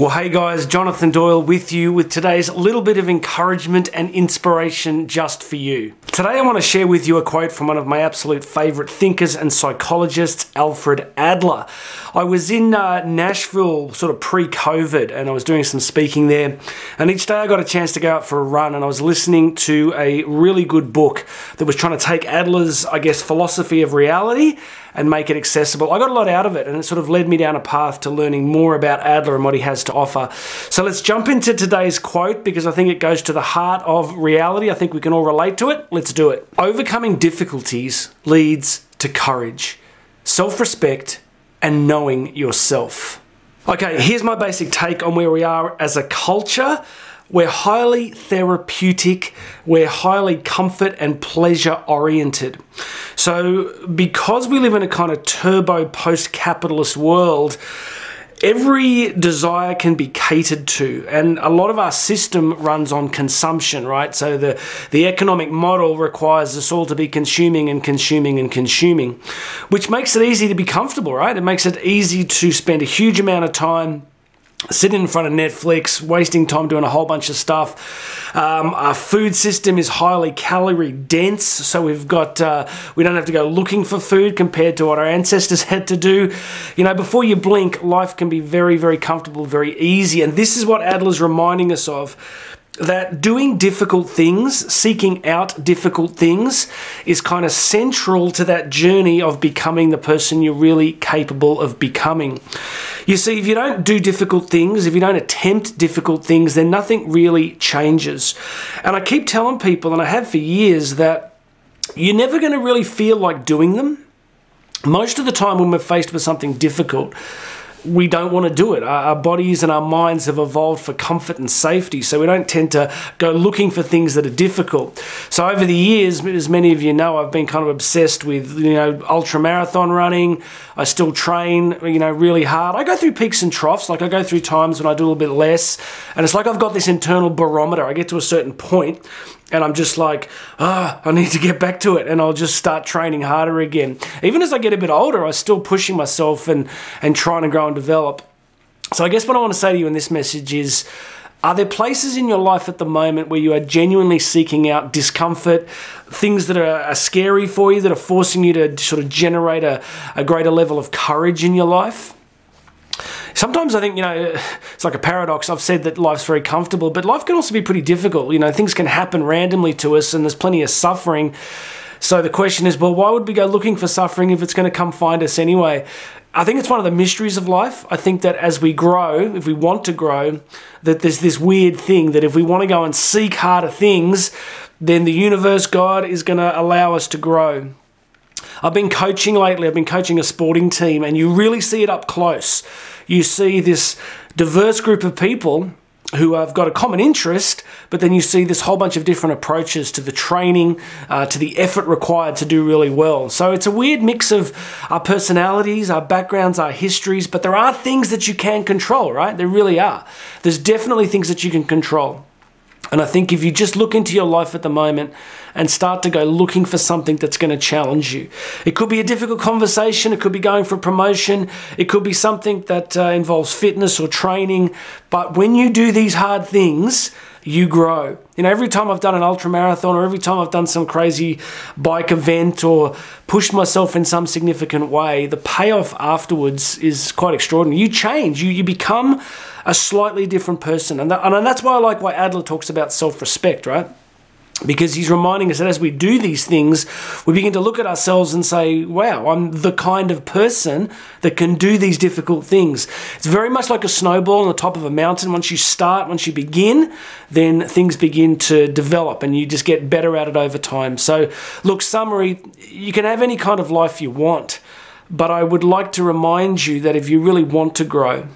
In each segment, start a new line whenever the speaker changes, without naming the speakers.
Well, hey guys, Jonathan Doyle with you with today's little bit of encouragement and inspiration just for you. Today, I want to share with you a quote from one of my absolute favorite thinkers and psychologists, Alfred Adler. I was in uh, Nashville sort of pre COVID and I was doing some speaking there. And each day I got a chance to go out for a run and I was listening to a really good book that was trying to take Adler's, I guess, philosophy of reality and make it accessible. I got a lot out of it, and it sort of led me down a path to learning more about Adler and what he has to offer. So let's jump into today's quote because I think it goes to the heart of reality. I think we can all relate to it. Let's do it. Overcoming difficulties leads to courage, self respect, and knowing yourself. Okay, here's my basic take on where we are as a culture. We're highly therapeutic, we're highly comfort and pleasure oriented. So, because we live in a kind of turbo post capitalist world, every desire can be catered to and a lot of our system runs on consumption right? So the the economic model requires us all to be consuming and consuming and consuming which makes it easy to be comfortable right? It makes it easy to spend a huge amount of time sitting in front of Netflix, wasting time doing a whole bunch of stuff. Um, our food system is highly calorie dense, so we've got uh, we don't have to go looking for food compared to what our ancestors had to do. You know, before you blink, life can be very, very comfortable, very easy, and this is what Adler's reminding us of that doing difficult things, seeking out difficult things, is kind of central to that journey of becoming the person you're really capable of becoming. You see, if you don't do difficult things, if you don't attempt difficult things, then nothing really changes. And I keep telling people, and I have for years, that you're never going to really feel like doing them. Most of the time, when we're faced with something difficult, we don't want to do it. Our, bodies and our minds have evolved for comfort and safety, so we don't tend to go looking for things that are difficult. So over the years, as many of you know, I've been kind of obsessed with you know ultra marathon running. I still train, you know, really hard. I go through peaks and troughs. Like I go through times when I do a little bit less, and it's like I've got this internal barometer. I get to a certain point, and I'm just like, ah, oh, I need to get back to it, and I'll just start training harder again. Even as I get a bit older, I'm still pushing myself and and trying to grow and develop. So I guess what I want to say to you in this message is. Are there places in your life at the moment where you are genuinely seeking out discomfort, things that are, are scary for you, that are forcing you to sort of generate a, a greater level of courage in your life? Sometimes I think, you know, it's like a paradox. I've said that life's very comfortable, but life can also be pretty difficult. You know, things can happen randomly to us and there's plenty of suffering. So the question is, well, why would we go looking for suffering if it's going to come find us anyway? I think it's one of the mysteries of life. I think that as we grow, if we want to grow, that there's this weird thing that if we want to go and seek harder things, then the universe, God, is going to allow us to grow. I've been coaching lately, I've been coaching a sporting team, and you really see it up close you see this diverse group of people who have got a common interest, but then you see this whole bunch of different approaches to the training, uh, to the effort required to do really well. So it's a weird mix of our personalities, our backgrounds, our histories, but there are things that you can control, right? There really are. There's definitely things that you can control. And I think if you just look into your life at the moment and start to go looking for something that's going to challenge you, it could be a difficult conversation, it could be going for a promotion, it could be something that uh, involves fitness or training. But when you do these hard things, you grow. You know, every time I've done an ultra marathon or every time I've done some crazy bike event or pushed myself in some significant way, the payoff afterwards is quite extraordinary. You change, you, you become a slightly different person. And, that, and that's why I like why Adler talks about self respect, right? Because he's reminding us that as we do these things, we begin to look at ourselves and say, wow, I'm the kind of person that can do these difficult things. It's very much like a snowball on the top of a mountain. Once you start, once you begin, then things begin to develop and you just get better at it over time. So, look, summary you can have any kind of life you want, but I would like to remind you that if you really want to grow,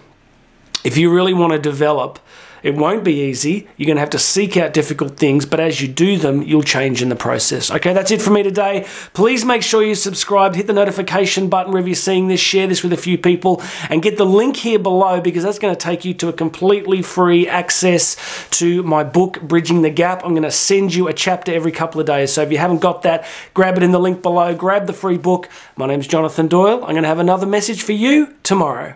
if you really want to develop, it won't be easy. You're going to have to seek out difficult things, but as you do them, you'll change in the process. Okay, that's it for me today. Please make sure you subscribe, hit the notification button wherever you're seeing this, share this with a few people, and get the link here below because that's going to take you to a completely free access to my book, Bridging the Gap. I'm going to send you a chapter every couple of days. So if you haven't got that, grab it in the link below, grab the free book. My name's Jonathan Doyle. I'm going to have another message for you tomorrow.